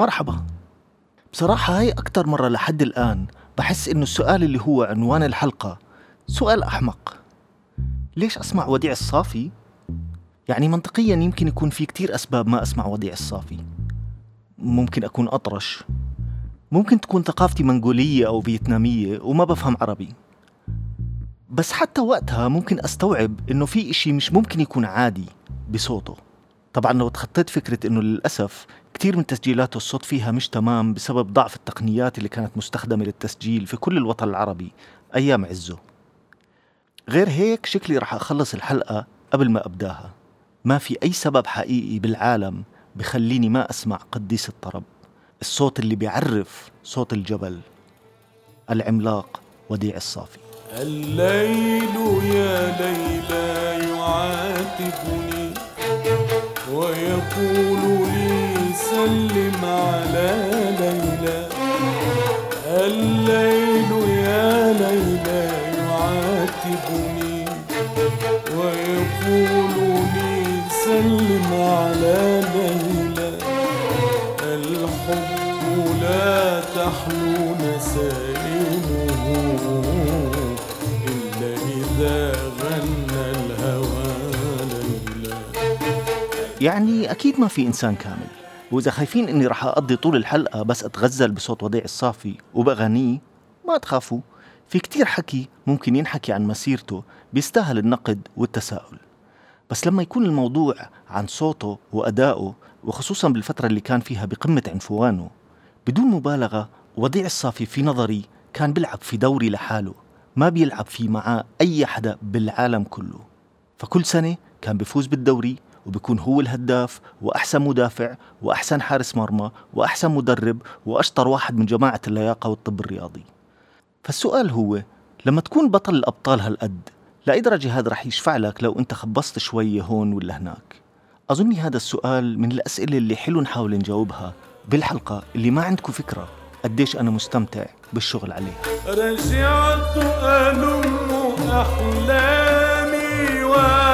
مرحبا. بصراحة هاي أكتر مرة لحد الآن بحس إنه السؤال اللي هو عنوان الحلقة سؤال أحمق. ليش أسمع وديع الصافي؟ يعني منطقيا يمكن يكون في كتير أسباب ما أسمع وديع الصافي. ممكن أكون أطرش. ممكن تكون ثقافتي منغولية أو فيتنامية وما بفهم عربي. بس حتى وقتها ممكن أستوعب إنه في إشي مش ممكن يكون عادي بصوته. طبعا لو تخطيت فكرة إنه للأسف كثير من تسجيلاته الصوت فيها مش تمام بسبب ضعف التقنيات اللي كانت مستخدمة للتسجيل في كل الوطن العربي أيام عزه. غير هيك شكلي رح أخلص الحلقة قبل ما أبداها. ما في أي سبب حقيقي بالعالم بخليني ما أسمع قديس الطرب. الصوت اللي بيعرف صوت الجبل العملاق وديع الصافي. الليل يا ليلى يعاتبني. ويقول لي سلم على ليلى. الليل يا ليلى يعاتبني. ويقول لي سلم على ليلى. الحب لا تحلو نسائمه إلا إذا يعني أكيد ما في إنسان كامل. وإذا خايفين إني رح أقضي طول الحلقة بس أتغزل بصوت وديع الصافي وبأغانيه ما تخافوا. في كتير حكي ممكن ينحكي عن مسيرته بيستاهل النقد والتساؤل. بس لما يكون الموضوع عن صوته وأدائه وخصوصا بالفترة اللي كان فيها بقمة عنفوانه بدون مبالغة وديع الصافي في نظري كان بيلعب في دوري لحاله ما بيلعب فيه معاه أي حدا بالعالم كله. فكل سنة كان بيفوز بالدوري وبيكون هو الهداف وأحسن مدافع وأحسن حارس مرمى وأحسن مدرب وأشطر واحد من جماعة اللياقة والطب الرياضي. فالسؤال هو لما تكون بطل الأبطال هالقد لأي درجة هذا رح يشفع لك لو أنت خبصت شوية هون ولا هناك؟ أظني هذا السؤال من الأسئلة اللي حلو نحاول نجاوبها بالحلقة اللي ما عندكم فكرة قديش أنا مستمتع بالشغل عليها. رجعت ألم أحلامي وأحيا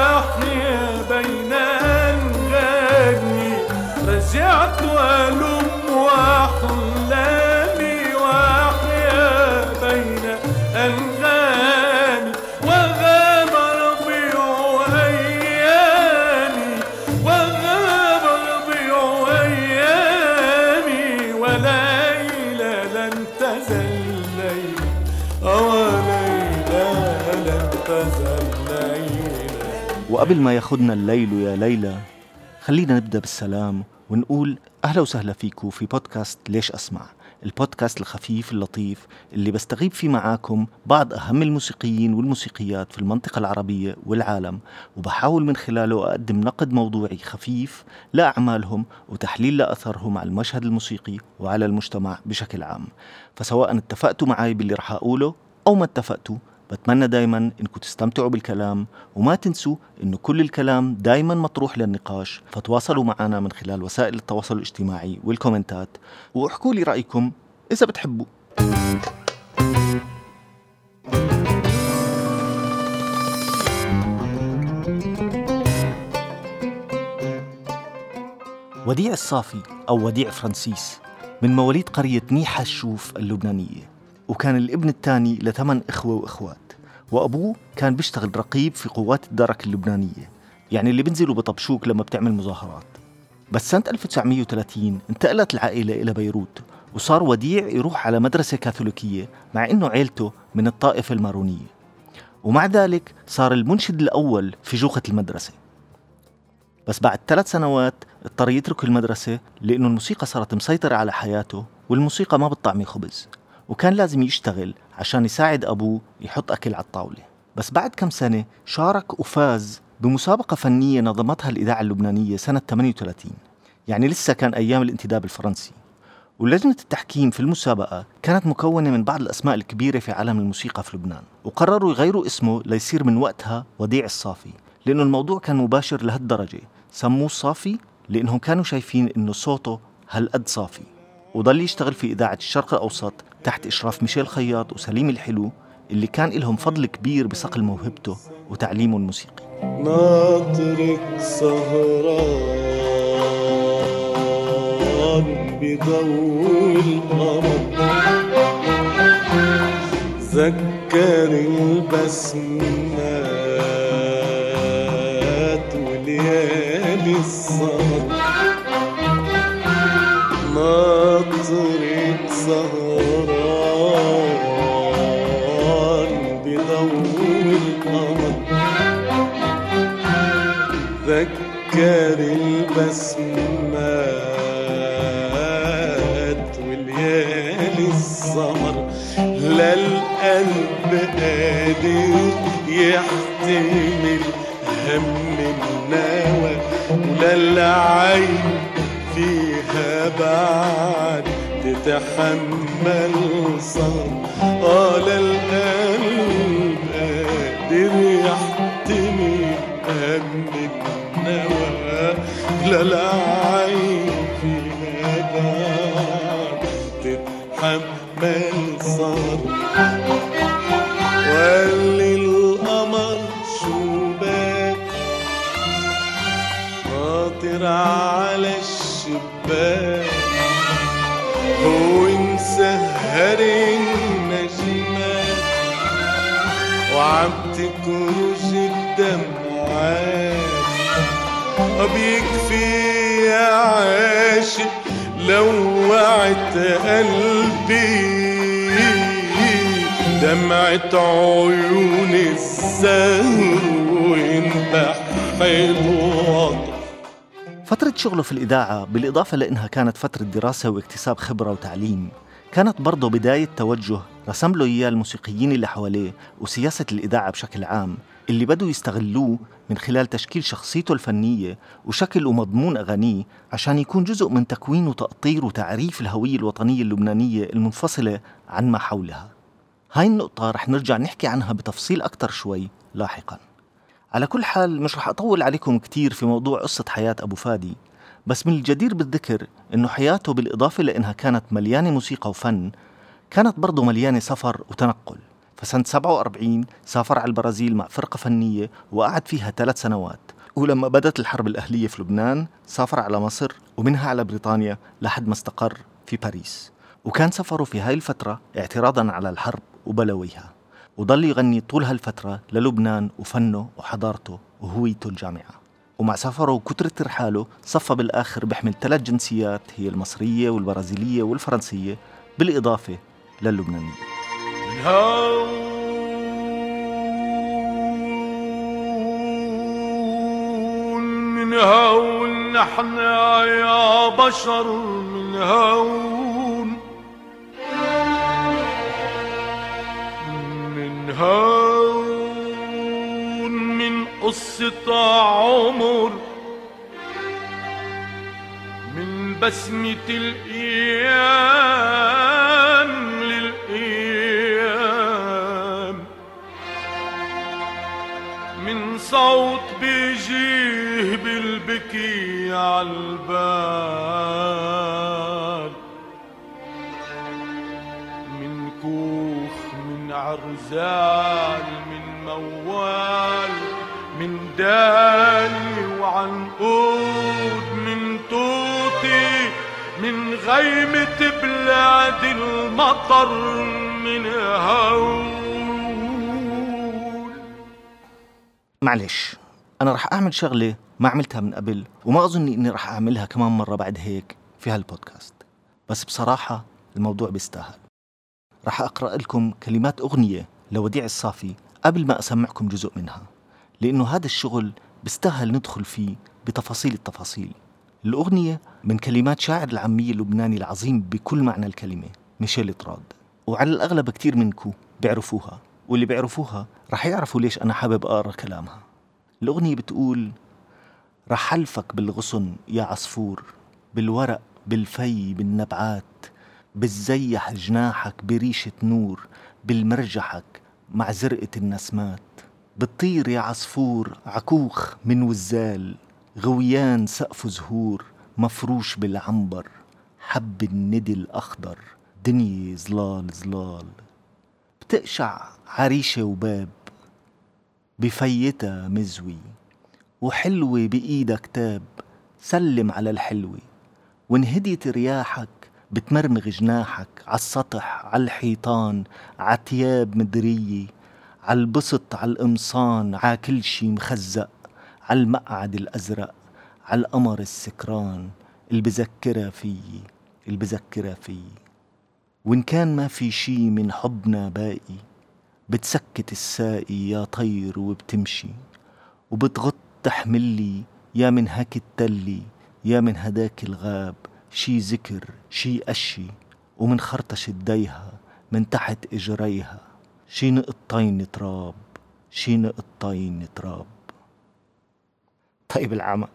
وقبل ما ياخدنا الليل يا ليلى خلينا نبدأ بالسلام ونقول أهلا وسهلا فيكم في بودكاست ليش أسمع؟ البودكاست الخفيف اللطيف اللي بستغيب فيه معاكم بعض أهم الموسيقيين والموسيقيات في المنطقة العربية والعالم وبحاول من خلاله أقدم نقد موضوعي خفيف لأعمالهم وتحليل لأثرهم على المشهد الموسيقي وعلى المجتمع بشكل عام. فسواء اتفقتوا معي باللي رح أقوله أو ما اتفقتوا بتمنى دايما إنكم تستمتعوا بالكلام وما تنسوا إنه كل الكلام دايما مطروح للنقاش. فتواصلوا معنا من خلال وسائل التواصل الاجتماعي والكومنتات واحكوا لي رأيكم إذا بتحبوا. وديع الصافي أو وديع فرانسيس من مواليد قرية نيحة الشوف اللبنانية. وكان الابن الثاني لثمان إخوة وإخوات وأبوه كان بيشتغل رقيب في قوات الدرك اللبنانية يعني اللي بينزلوا بطبشوك لما بتعمل مظاهرات. بس سنة 1930 انتقلت العائلة إلى بيروت وصار وديع يروح على مدرسة كاثوليكية مع إنه عيلته من الطائفة المارونية. ومع ذلك صار المنشد الأول في جوخة المدرسة. بس بعد ثلاث سنوات اضطر يترك المدرسة لأنه الموسيقى صارت مسيطرة على حياته والموسيقى ما بتطعمي خبز وكان لازم يشتغل عشان يساعد أبوه يحط أكل على الطاولة. بس بعد كم سنة شارك وفاز بمسابقة فنية نظمتها الإذاعة اللبنانية سنة 38 يعني لسه كان أيام الانتداب الفرنسي. ولجنة التحكيم في المسابقة كانت مكونة من بعض الأسماء الكبيرة في عالم الموسيقى في لبنان. وقرروا يغيروا اسمه ليصير من وقتها وديع الصافي لأنه الموضوع كان مباشر لهالدرجة. سموه الصافي لأنهم كانوا شايفين أنه صوته هالقد صافي. وضل يشتغل في إذاعة الشرق الأوسط تحت إشراف ميشيل خياط وسليم الحلو اللي كان لهم فضل كبير بصقل موهبته وتعليمه الموسيقي. ناطرك سهران بضوء القمر ذكر البسمات وليالي السهر. ناطرة سهران بضوء القمر. ذكر البسمات وليالي السهر لا القلب قادر يحتمل هم النوى ولا العين فيها بعد تتحمل صار آه لا القلب قادر يحتمل هم النوى العين تكرج الدمعات بيكفي يا عاشق لوعت قلبي دمعة عيون وينبح الوطن فترة شغله في الإذاعة بالإضافة لأنها كانت فترة دراسة واكتساب خبرة وتعليم كانت برضه بداية توجه رسم له إياه الموسيقيين اللي حواليه وسياسة الإذاعة بشكل عام اللي بدوا يستغلوه من خلال تشكيل شخصيته الفنية وشكل ومضمون أغانيه عشان يكون جزء من تكوين وتأطير وتعريف الهوية الوطنية اللبنانية المنفصلة عن ما حولها. هاي النقطة رح نرجع نحكي عنها بتفصيل أكتر شوي لاحقاً. على كل حال مش رح أطول عليكم كتير في موضوع قصة حياة أبو فادي بس من الجدير بالذكر إنه حياته بالإضافة لأنها كانت مليانة موسيقى وفن كانت برضه مليانة سفر وتنقل. فسنة 47 سافر على البرازيل مع فرقة فنية وقعد فيها ثلاث سنوات. ولما بدت الحرب الأهلية في لبنان سافر على مصر ومنها على بريطانيا لحد ما استقر في باريس. وكان سفره في هاي الفترة اعتراضا على الحرب وبلويها. وضل يغني طول هالفترة للبنان وفنه وحضارته وهويته الجامعة. ومع سفره وكترة ترحاله صفى بالآخر بيحمل ثلاث جنسيات هي المصرية والبرازيلية والفرنسية بالإضافة للبنانية. هون من هون نحن يا بشر من هون من هون من قصة عمر. من بسمة الأيام صوت بيجيه بالبكي عالبال. من كوخ من عرزال من موال من داني وعنقود من توتي من غيمة بلاد المطر من هول معلش أنا رح أعمل شغلة ما عملتها من قبل وما أظن إني رح أعملها كمان مرة بعد هيك في هالبودكاست. بس بصراحة الموضوع بيستاهل. رح أقرأ لكم كلمات أغنية لوديع الصافي قبل ما أسمعكم جزء منها لأنه هذا الشغل بيستاهل ندخل فيه بتفاصيل التفاصيل. الأغنية من كلمات شاعر العامية اللبناني العظيم بكل معنى الكلمة ميشيل طراد وعلى الأغلب كتير منكم بيعرفوها. واللي بيعرفوها رح يعرفوا ليش أنا حابب أقرأ كلامها. الأغنية بتقول رح حلفك بالغصن يا عصفور بالورق بالفي بالنبعات بالزيح جناحك بريشة نور بالمرجحك مع زرقة النسمات. بتطير يا عصفور عكوخ من وزال غويان سقف زهور مفروش بالعنبر حب الندي الأخضر دنيا ظلال ظلال بتقشع عريشة وباب بفيتها مزوي وحلوة بإيدها كتاب سلم على الحلوة. وإن هديت رياحك بتمرمغ جناحك عالسطح عالحيطان عتياب مدرية عالبسط عالقمصان عاكل شي مخزق عالمقعد الأزرق عالقمر السكران اللي بذكرها فيي اللي بذكرها فيي. وإن كان ما في شي من حبنا باقي بتسكت الساقي يا طير وبتمشي وبتغط تحملي يا من هاك التلي يا من هداك الغاب شي ذكر شي أشي ومن خرطش الديها من تحت إجريها. شي نقطين تراب شي نقطين تراب. طيب العمى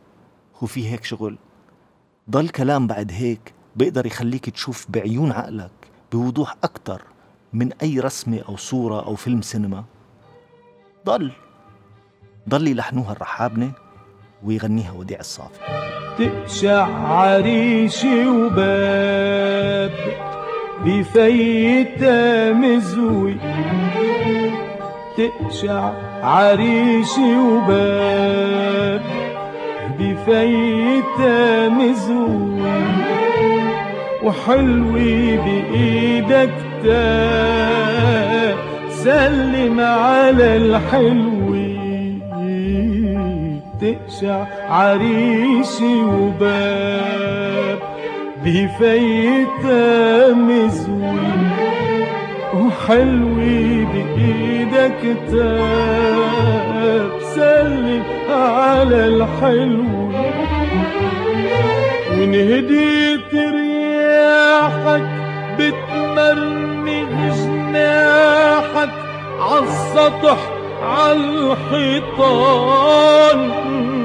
هو في هيك شغل؟ ضل كلام بعد هيك بيقدر يخليك تشوف بعيون عقلك. بوضوح أكتر من أي رسمة أو صورة أو فيلم سينما. ضل ضل يلحنوها الرحابنة ويغنيها وديع الصافي. تقشع عريشي وباب بفيتا مزوي. تقشع عريشي وباب بفيتا مزوي. وحلوي بإيدك تاب سلم على الحلوي. تقشع عريشي وباب بفيتا مزوي وحلوي بإيدك تاب سلم على الحلو وإن رياحك بتمرمغ جناحك عالسطح عالحيطان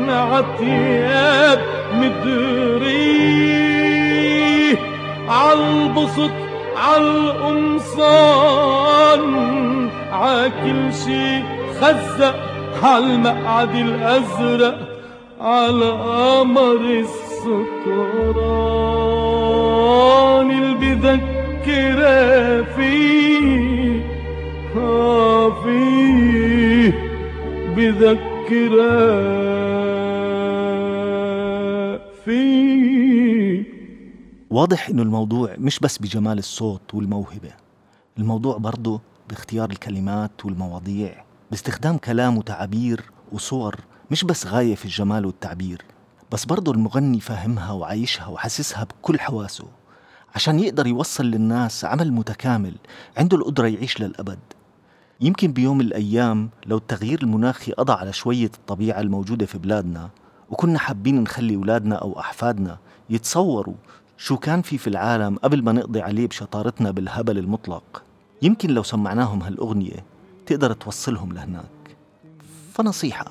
عتياب مدري عالبسط عالقمصان عاكل شي خزق عالمقعد الأزرق عالقمر السكران. بذكرها فيه آه فيه بذكرها فيه واضح إنه الموضوع مش بس بجمال الصوت والموهبة الموضوع برضه باختيار الكلمات والمواضيع باستخدام كلام وتعابير وصور مش بس غاية في الجمال والتعبير بس برضه المغني فاهمها وعايشها وحاسسها بكل حواسه. عشان يقدر يوصل للناس عمل متكامل عنده القدرة يعيش للأبد. يمكن بيوم من الأيام لو التغيير المناخي قضى على شوية الطبيعة الموجودة في بلادنا وكنا حابين نخلي أولادنا أو أحفادنا يتصوروا شو كان في في العالم قبل ما نقضي عليه بشطارتنا بالهبل المطلق. يمكن لو سمعناهم هالأغنية تقدر توصلهم لهناك. فنصيحة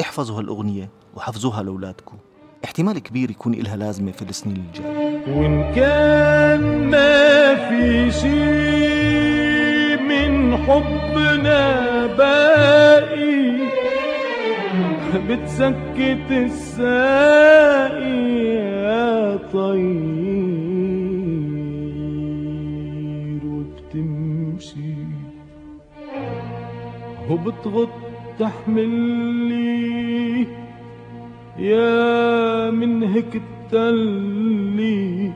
احفظوا هالأغنية وحفظوها لأولادكم. احتمال كبير يكون إلها لازمة في السنين الجاية. وإن كان ما في شي من حبنا باقي بتسكت الساقي يا طير وبتمشي وبتغط تحملي يا من هيك التلي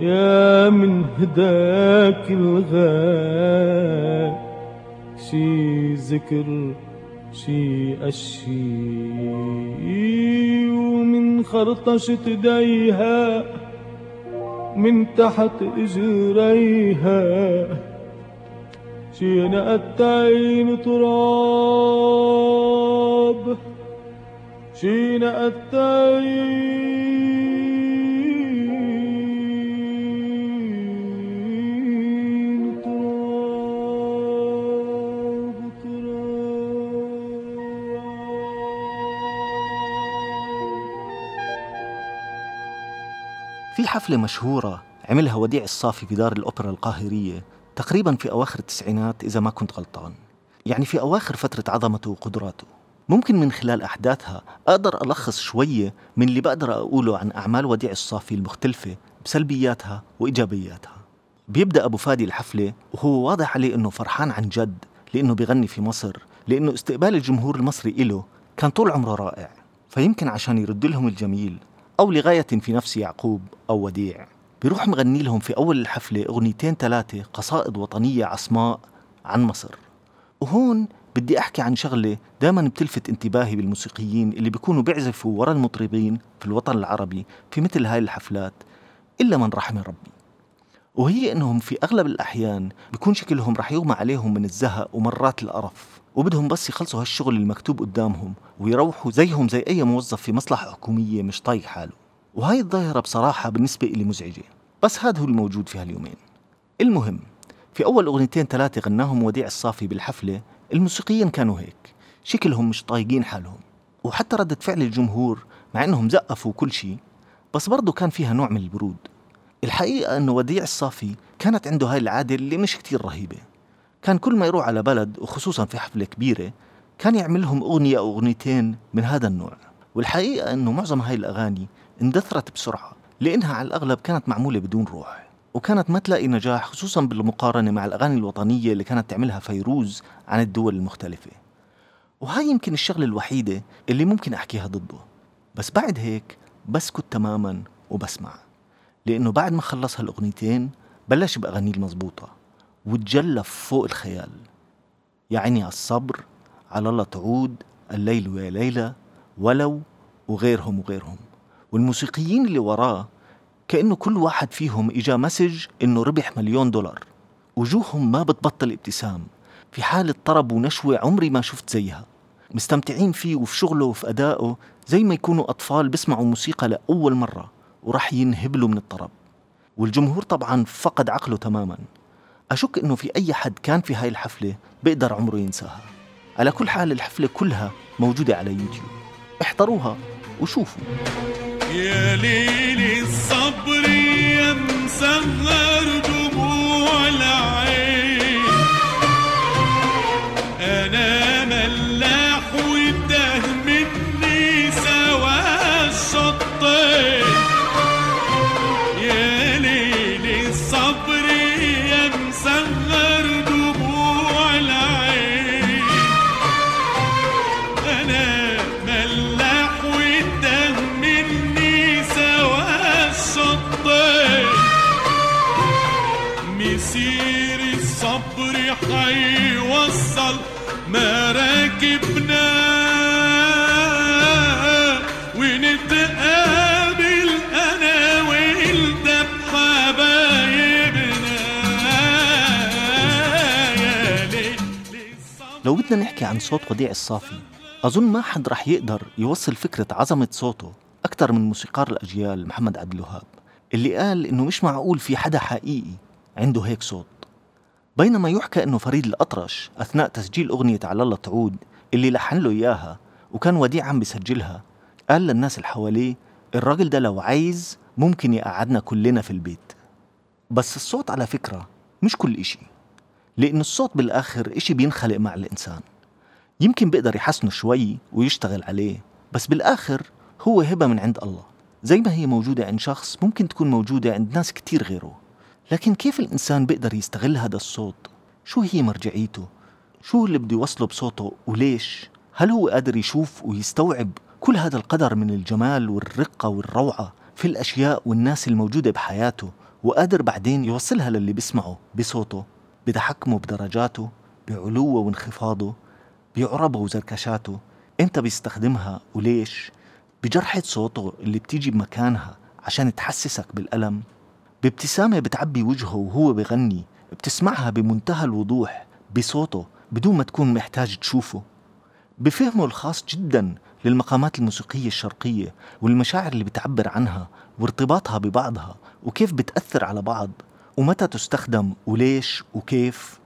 يا من هداك الغاب شي ذكر شي أشي. ومن خرطشة ايديها من تحت إجريها. شي نقت عين تراب شي نقت عين تراب في حفلة مشهورة عملها وديع الصافي في دار الأوبرا القاهرية تقريبا في أواخر التسعينات إذا ما كنت غلطان. يعني في أواخر فترة عظمته وقدراته. ممكن من خلال أحداثها أقدر ألخص شوية من اللي بقدر أقوله عن أعمال وديع الصافي المختلفة بسلبياتها وإيجابياتها. بيبدأ أبو فادي الحفلة وهو واضح عليه أنه فرحان عن جد لأنه بيغني في مصر لأنه استقبال الجمهور المصري إله كان طول عمره رائع. فيمكن عشان يرد لهم الجميل أو لغاية في نفس يعقوب أو وديع. بيروح مغني لهم في أول الحفلة أغنيتين ثلاثة قصائد وطنية عصماء عن مصر. وهون بدي أحكي عن شغلة دائما بتلفت انتباهي بالموسيقيين اللي بيكونوا بيعزفوا ورا المطربين في الوطن العربي في مثل هاي الحفلات إلا من رحم ربي. وهي إنهم في أغلب الأحيان بيكون شكلهم رح يغمى عليهم من الزهق ومرات القرف وبدهم بس يخلصوا هالشغل المكتوب قدامهم ويروحوا زيهم زي أي موظف في مصلحة حكومية مش طايق حاله. وهاي الظاهرة بصراحة بالنسبة لي مزعجة. بس هذا هو الموجود في هاليومين. المهم في أول أغنيتين ثلاثة غناهم وديع الصافي بالحفلة الموسيقيين كانوا هيك. شكلهم مش طايقين حالهم. وحتى ردة فعل الجمهور مع إنهم زقفوا كل شيء بس برضه كان فيها نوع من البرود. الحقيقة أنه وديع الصافي كانت عنده هاي العادة اللي مش كتير رهيبة. كان كل ما يروح على بلد وخصوصا في حفلة كبيرة كان يعمل لهم أغنية أو أغنيتين من هذا النوع. والحقيقة أنه معظم هاي الأغاني اندثرت بسرعة لأنها على الأغلب كانت معمولة بدون روح. وكانت ما تلاقي نجاح خصوصا بالمقارنة مع الأغاني الوطنية اللي كانت تعملها فيروز عن الدول المختلفة. وهاي يمكن الشغلة الوحيدة اللي ممكن أحكيها ضده. بس بعد هيك بسكت تماما وبسمع. لأنه بعد ما خلص هالأغنيتين بلش بأغانيه المضبوطة وتجلف فوق الخيال. يا عيني على الصبر على الله تعود الليل ويا ليلى ولو وغيرهم وغيرهم. والموسيقيين اللي وراه كأنه كل واحد فيهم إجا مسج إنه ربح مليون دولار. وجوههم ما بتبطل ابتسام. في حالة طرب ونشوة عمري ما شفت زيها. مستمتعين فيه وفي شغله وفي أدائه زي ما يكونوا أطفال بيسمعوا موسيقى لأول مرة وراح ينهبلوا من الطرب والجمهور طبعا فقد عقله تماما. أشك إنه في أي حد كان في هاي الحفلة بيقدر عمره ينساها. على كل حال الحفلة كلها موجودة على يوتيوب. احضروها وشوفوا. يا ليل الصبر يا مسهر دموع مراكبنا ونتقابل أنا وإنت بحبايبنا. لو بدنا نحكي عن صوت وديع الصافي أظن ما حد رح يقدر يوصل فكرة عظمة صوته أكثر من موسيقار الأجيال محمد عبد الوهاب اللي قال إنه مش معقول في حدا حقيقي عنده هيك صوت. بينما يحكى إنه فريد الأطرش أثناء تسجيل أغنية على الله تعود اللي لحن له إياها وكان وديع عم بيسجلها قال للناس اللي حواليه الراجل ده لو عايز ممكن يقعدنا كلنا في البيت. بس الصوت على فكرة مش كل إشي لأن الصوت بالآخر إشي بينخلق مع الإنسان. يمكن بيقدر يحسنه شوي ويشتغل عليه بس بالآخر هو هبة من عند الله. زي ما هي موجودة عند شخص ممكن تكون موجودة عند ناس كتير غيره. لكن كيف الإنسان بيقدر يستغل هذا الصوت؟ شو هي مرجعيته؟ شو اللي بده يوصله بصوته وليش؟ هل هو قادر يشوف ويستوعب كل هذا القدر من الجمال والرقة والروعة في الأشياء والناس الموجودة بحياته وقادر بعدين يوصلها للي بيسمعه بصوته بتحكمه بدرجاته بعلوه وانخفاضه بعربه وزركشاته؟ إمتى بيستخدمها وليش؟ بجرحة صوته اللي بتيجي بمكانها عشان تحسسك بالألم؟ بابتسامة بتعبي وجهه وهو بغني بتسمعها بمنتهى الوضوح بصوته بدون ما تكون محتاج تشوفه. بفهمه الخاص جدا للمقامات الموسيقية الشرقية والمشاعر اللي بتعبر عنها وارتباطها ببعضها وكيف بتأثر على بعض ومتى تستخدم وليش وكيف.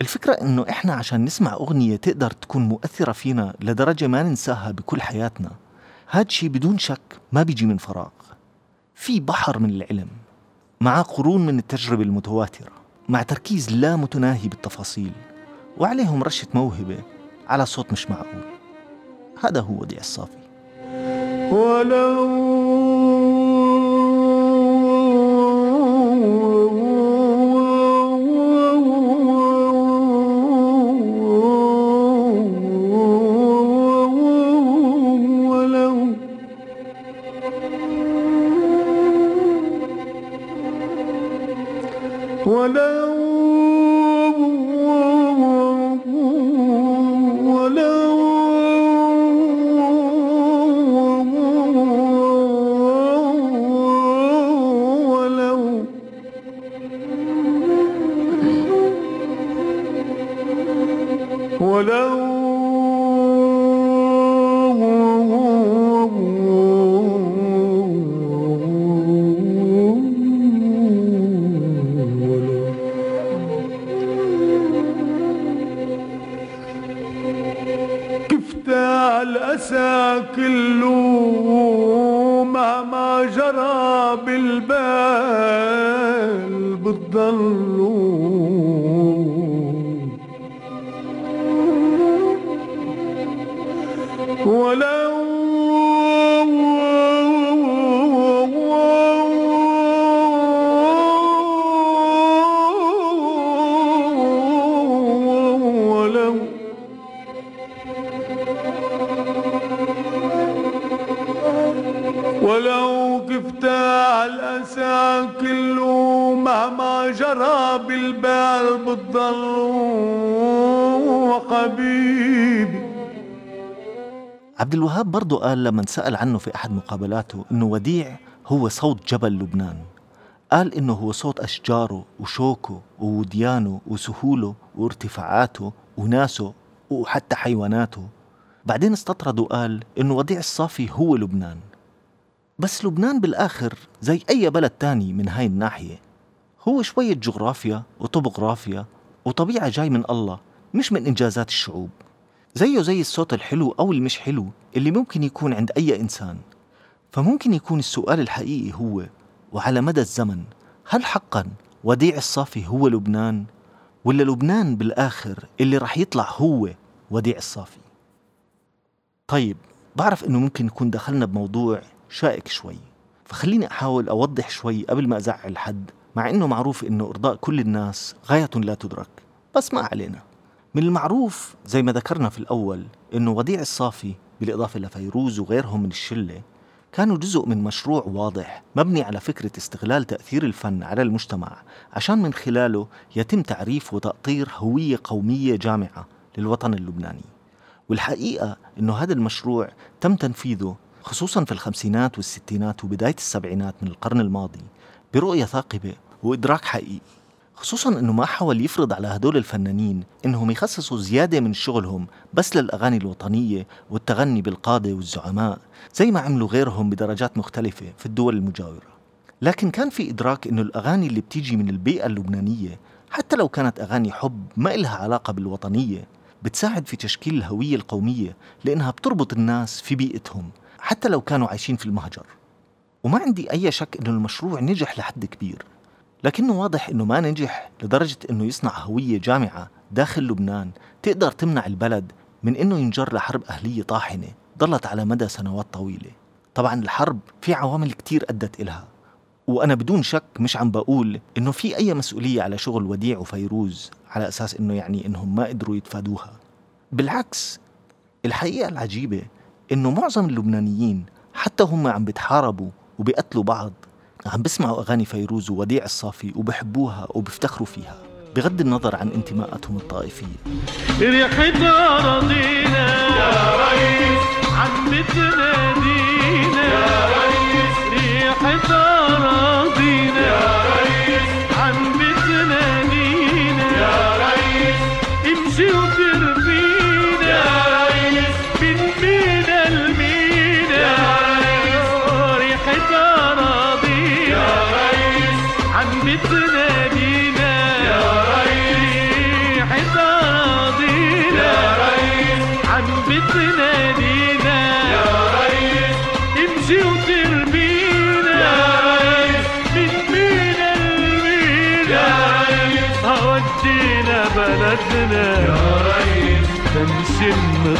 الفكرة إنه إحنا عشان نسمع أغنية تقدر تكون مؤثرة فينا لدرجة ما ننساها بكل حياتنا. هاد شي بدون شك ما بيجي من فراغ. في بحر من العلم مع قرون من التجربة المتواترة مع تركيز لا متناهي بالتفاصيل. وعليهم رشة موهبة على صوت مش معقول. هذا هو وديع الصافي. ولو بتضل حبيبي عبد الوهاب برضه قال لما سأل عنه في أحد مقابلاته إنه وديع هو صوت جبل لبنان. قال إنه هو صوت أشجاره وشوكه ووديانه وسهوله وارتفاعاته وناسه وحتى حيواناته. بعدين استطرد وقال إنه وديع الصافي هو لبنان. بس لبنان بالآخر زي أي بلد تاني من هاي الناحية. هو شوية جغرافيا وطبغرافيا وطبيعة جاي من الله مش من إنجازات الشعوب. زيه زي الصوت الحلو أو المش حلو اللي ممكن يكون عند أي إنسان. فممكن يكون السؤال الحقيقي هو وعلى مدى الزمن هل حقا وديع الصافي هو لبنان ولا لبنان بالآخر اللي رح يطلع هو وديع الصافي؟ طيب بعرف إنه ممكن نكون دخلنا بموضوع شائك شوي فخليني أحاول أوضح شوي قبل ما أزعل حد. مع إنه معروف إنه إرضاء كل الناس غاية لا تدرك بس ما علينا. من المعروف زي ما ذكرنا في الأول إنه وديع الصافي بالإضافة لفيروز وغيرهم من الشلة كانوا جزء من مشروع واضح مبني على فكرة استغلال تأثير الفن على المجتمع عشان من خلاله يتم تعريف وتأطير هوية قومية جامعة للوطن اللبناني. والحقيقة إنه هذا المشروع تم تنفيذه خصوصا في الخمسينات والستينات وبداية السبعينات من القرن الماضي برؤية ثاقبة وإدراك حقيقي خصوصا إنه ما حاول يفرض على هدول الفنانين إنهم يخصصوا زيادة من شغلهم بس للأغاني الوطنية والتغني بالقاده والزعماء زي ما عملوا غيرهم بدرجات مختلفة في الدول المجاورة. لكن كان في إدراك إنه الأغاني اللي بتيجي من البيئة اللبنانية حتى لو كانت أغاني حب ما إلها علاقة بالوطنية بتساعد في تشكيل الهوية القومية لإنها بتربط الناس في بيئتهم حتى لو كانوا عايشين في المهجر. وما عندي أي شك إنه المشروع نجح لحد كبير لكنه واضح إنه ما نجح لدرجة إنه يصنع هوية جامعة داخل لبنان تقدر تمنع البلد من إنه ينجر لحرب أهلية طاحنة ضلت على مدى سنوات طويلة. طبعا الحرب في عوامل كتير أدت إلها وأنا بدون شك مش عم بقول إنه في أي مسؤولية على شغل وديع وفيروز على أساس إنه يعني إنهم ما قدروا يتفادوها. بالعكس الحقيقة العجيبة إنه معظم اللبنانيين حتى هم عم بيتحاربوا وبيقتلوا بعض. عم بسمعوا أغاني فيروز ووديع الصافي وبحبوها وبيفتخروا فيها بغض النظر عن انتماءاتهم الطائفية. يا ريس. عم بتنادينا يا ريس.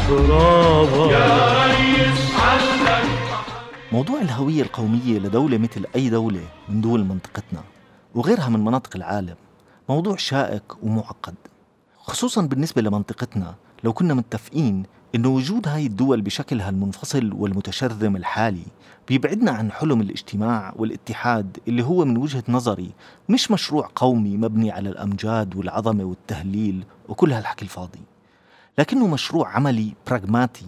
ترابها يا ريس موضوع الهوية القومية لدولة مثل أي دولة من دول منطقتنا وغيرها من مناطق العالم موضوع شائك ومعقد خصوصا بالنسبة لمنطقتنا لو كنا متفقين إنه وجود هاي الدول بشكلها المنفصل والمتشرذم الحالي بيبعدنا عن حلم الاجتماع والاتحاد اللي هو من وجهة نظري مش مشروع قومي مبني على الأمجاد والعظمة والتهليل وكل هالحكي الفاضي. لكنه مشروع عملي براغماتي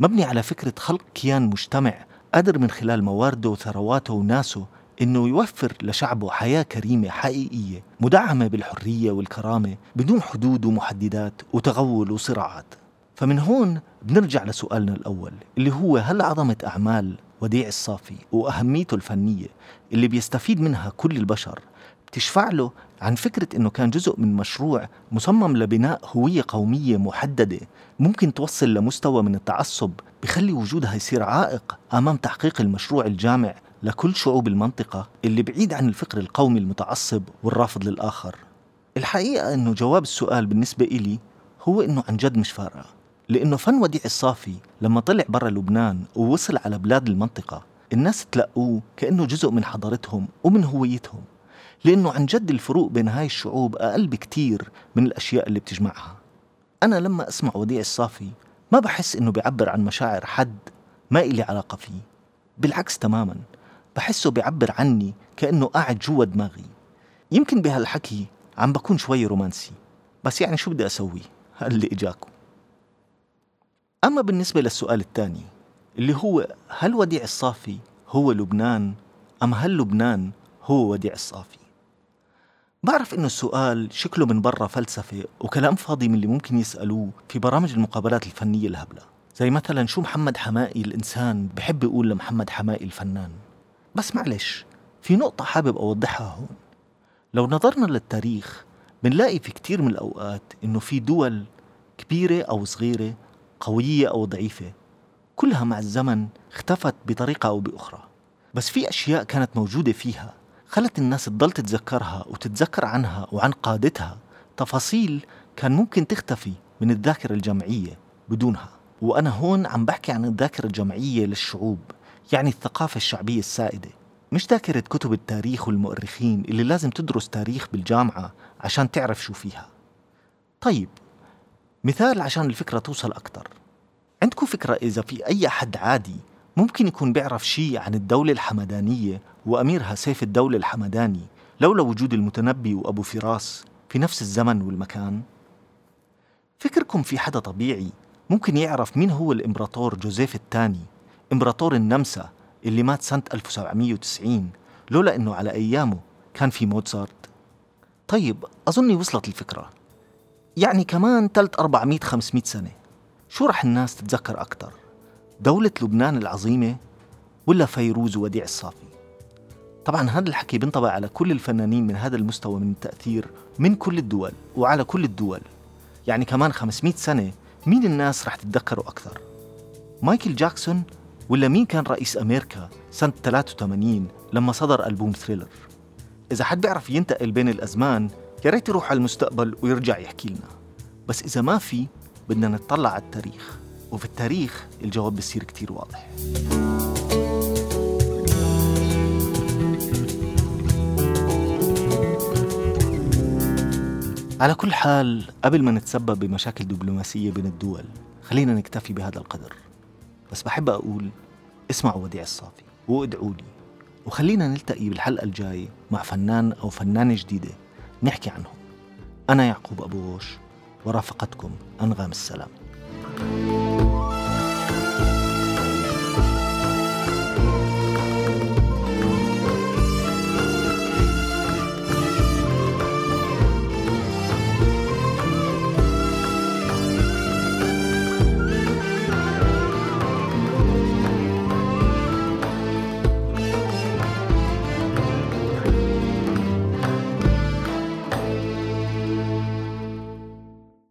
مبني على فكرة خلق كيان مجتمع قادر من خلال مواردة وثرواته وناسه إنه يوفر لشعبه حياة كريمة حقيقية مدعمة بالحرية والكرامة بدون حدود ومحددات وتغول وصراعات. فمن هون بنرجع لسؤالنا الأول اللي هو هل عظمة أعمال وديع الصافي وأهميته الفنية اللي بيستفيد منها كل البشر بتشفع له عن فكرة أنه كان جزء من مشروع مصمم لبناء هوية قومية محددة ممكن توصل لمستوى من التعصب بخلي وجودها يصير عائق أمام تحقيق المشروع الجامع لكل شعوب المنطقة اللي بعيد عن الفكر القومي المتعصب والرافض للآخر. الحقيقة أنه جواب السؤال بالنسبة إلي هو أنه عن جد مش فارقة لأنه فن وديع الصافي لما طلع برا لبنان ووصل على بلاد المنطقة الناس تلقوه كأنه جزء من حضارتهم ومن هويتهم. لأنه عن جد الفروق بين هاي الشعوب أقل بكتير من الأشياء اللي بتجمعها. أنا لما أسمع وديع الصافي ما بحس إنه بيعبر عن مشاعر حد ما إلي علاقة فيه. بالعكس تماما بحسه بيعبر عني كأنه قاعد جوا دماغي. يمكن بهالحكي عم بكون شوي رومانسي بس يعني شو بدي أسوي؟ اللي إجاكم أما بالنسبة للسؤال الثاني اللي هو هل وديع الصافي هو لبنان أم هل لبنان هو وديع الصافي؟ بعرف إنه السؤال شكله من برا فلسفة وكلام فاضي من اللي ممكن يسألوه في برامج المقابلات الفنية الهبلة. زي مثلا شو محمد حمائي الإنسان بحب يقول لمحمد حمائي الفنان؟ بس معلش في نقطة حابب أوضحها هون. لو نظرنا للتاريخ بنلاقي في كتير من الأوقات إنه في دول كبيرة أو صغيرة قوية أو ضعيفة كلها مع الزمن اختفت بطريقة أو بأخرى. بس في أشياء كانت موجودة فيها. خلت الناس تضل تتذكرها وتتذكر عنها وعن قادتها. تفاصيل كان ممكن تختفي من الذاكرة الجمعية بدونها. وأنا هون عم بحكي عن الذاكرة الجمعية للشعوب يعني الثقافة الشعبية السائدة. مش ذاكرة كتب التاريخ والمؤرخين اللي لازم تدرس تاريخ بالجامعة عشان تعرف شو فيها. طيب مثال عشان الفكرة توصل أكتر. عندكم فكرة إذا في أي حد عادي ممكن يكون بيعرف شيء عن الدولة الحمدانية وأميرها سيف الدولة الحمداني لولا وجود المتنبي وأبو فراس في نفس الزمن والمكان؟ فكركم في حدا طبيعي ممكن يعرف مين هو الإمبراطور جوزيف الثاني إمبراطور النمسا اللي مات سنة 1790 لولا أنه على أيامه كان في موتزارت طيب أظني وصلت الفكرة. يعني كمان 3 400 500 سنة. شو رح الناس تتذكر أكتر؟ دولة لبنان العظيمة ولا فيروز وديع الصافي؟ طبعا هذا الحكي بينطبق على كل الفنانين من هذا المستوى من التأثير من كل الدول وعلى كل الدول. يعني كمان 500 سنة مين الناس رح تتذكروا أكثر؟ مايكل جاكسون ولا مين كان رئيس أمريكا سنة 83 لما صدر ألبوم ثريلر؟ إذا حد بيعرف ينتقل بين الأزمان يا ريت يروح على المستقبل ويرجع يحكي لنا. بس إذا ما في بدنا نطلع على التاريخ. وفي التاريخ الجواب بصير كتير واضح. على كل حال قبل ما نتسبب بمشاكل دبلوماسية بين الدول خلينا نكتفي بهذا القدر. بس بحب أقول اسمعوا وديع الصافي وادعوا لي. وخلينا نلتقي بالحلقة الجاية مع فنان أو فنانة جديدة نحكي عنهم. أنا يعقوب أبو غوش ورافقتكم أنغام السلام.